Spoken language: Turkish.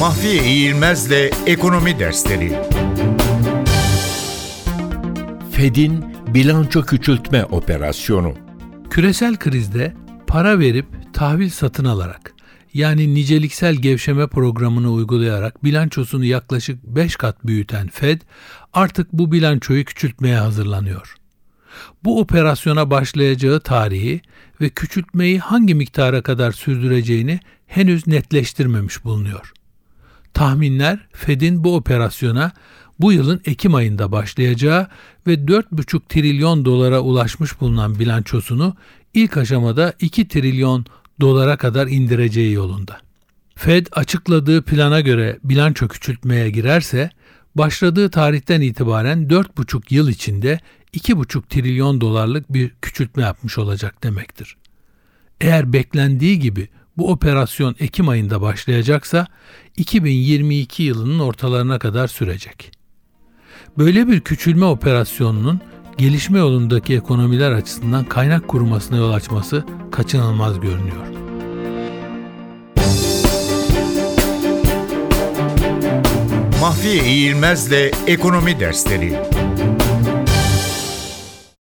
Mahfiye İğilmez'le Ekonomi Dersleri Fed'in bilanço küçültme operasyonu. Küresel krizde para verip tahvil satın alarak yani niceliksel gevşeme programını uygulayarak bilançosunu yaklaşık 5 kat büyüten Fed artık bu bilançoyu küçültmeye hazırlanıyor. Bu operasyona başlayacağı tarihi ve küçültmeyi hangi miktara kadar sürdüreceğini henüz netleştirmemiş bulunuyor. Tahminler Fed'in bu operasyona bu yılın Ekim ayında başlayacağı ve 4,5 trilyon dolara ulaşmış bulunan bilançosunu ilk aşamada 2 trilyon dolara kadar indireceği yolunda. Fed açıkladığı plana göre bilanço küçültmeye girerse başladığı tarihten itibaren 4,5 yıl içinde 2,5 trilyon dolarlık bir küçültme yapmış olacak demektir. Eğer beklendiği gibi bu operasyon Ekim ayında başlayacaksa 2022 yılının ortalarına kadar sürecek. Böyle bir küçülme operasyonunun gelişme yolundaki ekonomiler açısından kaynak kurumasına yol açması kaçınılmaz görünüyor. Mahfiye İğilmez'le Ekonomi Dersleri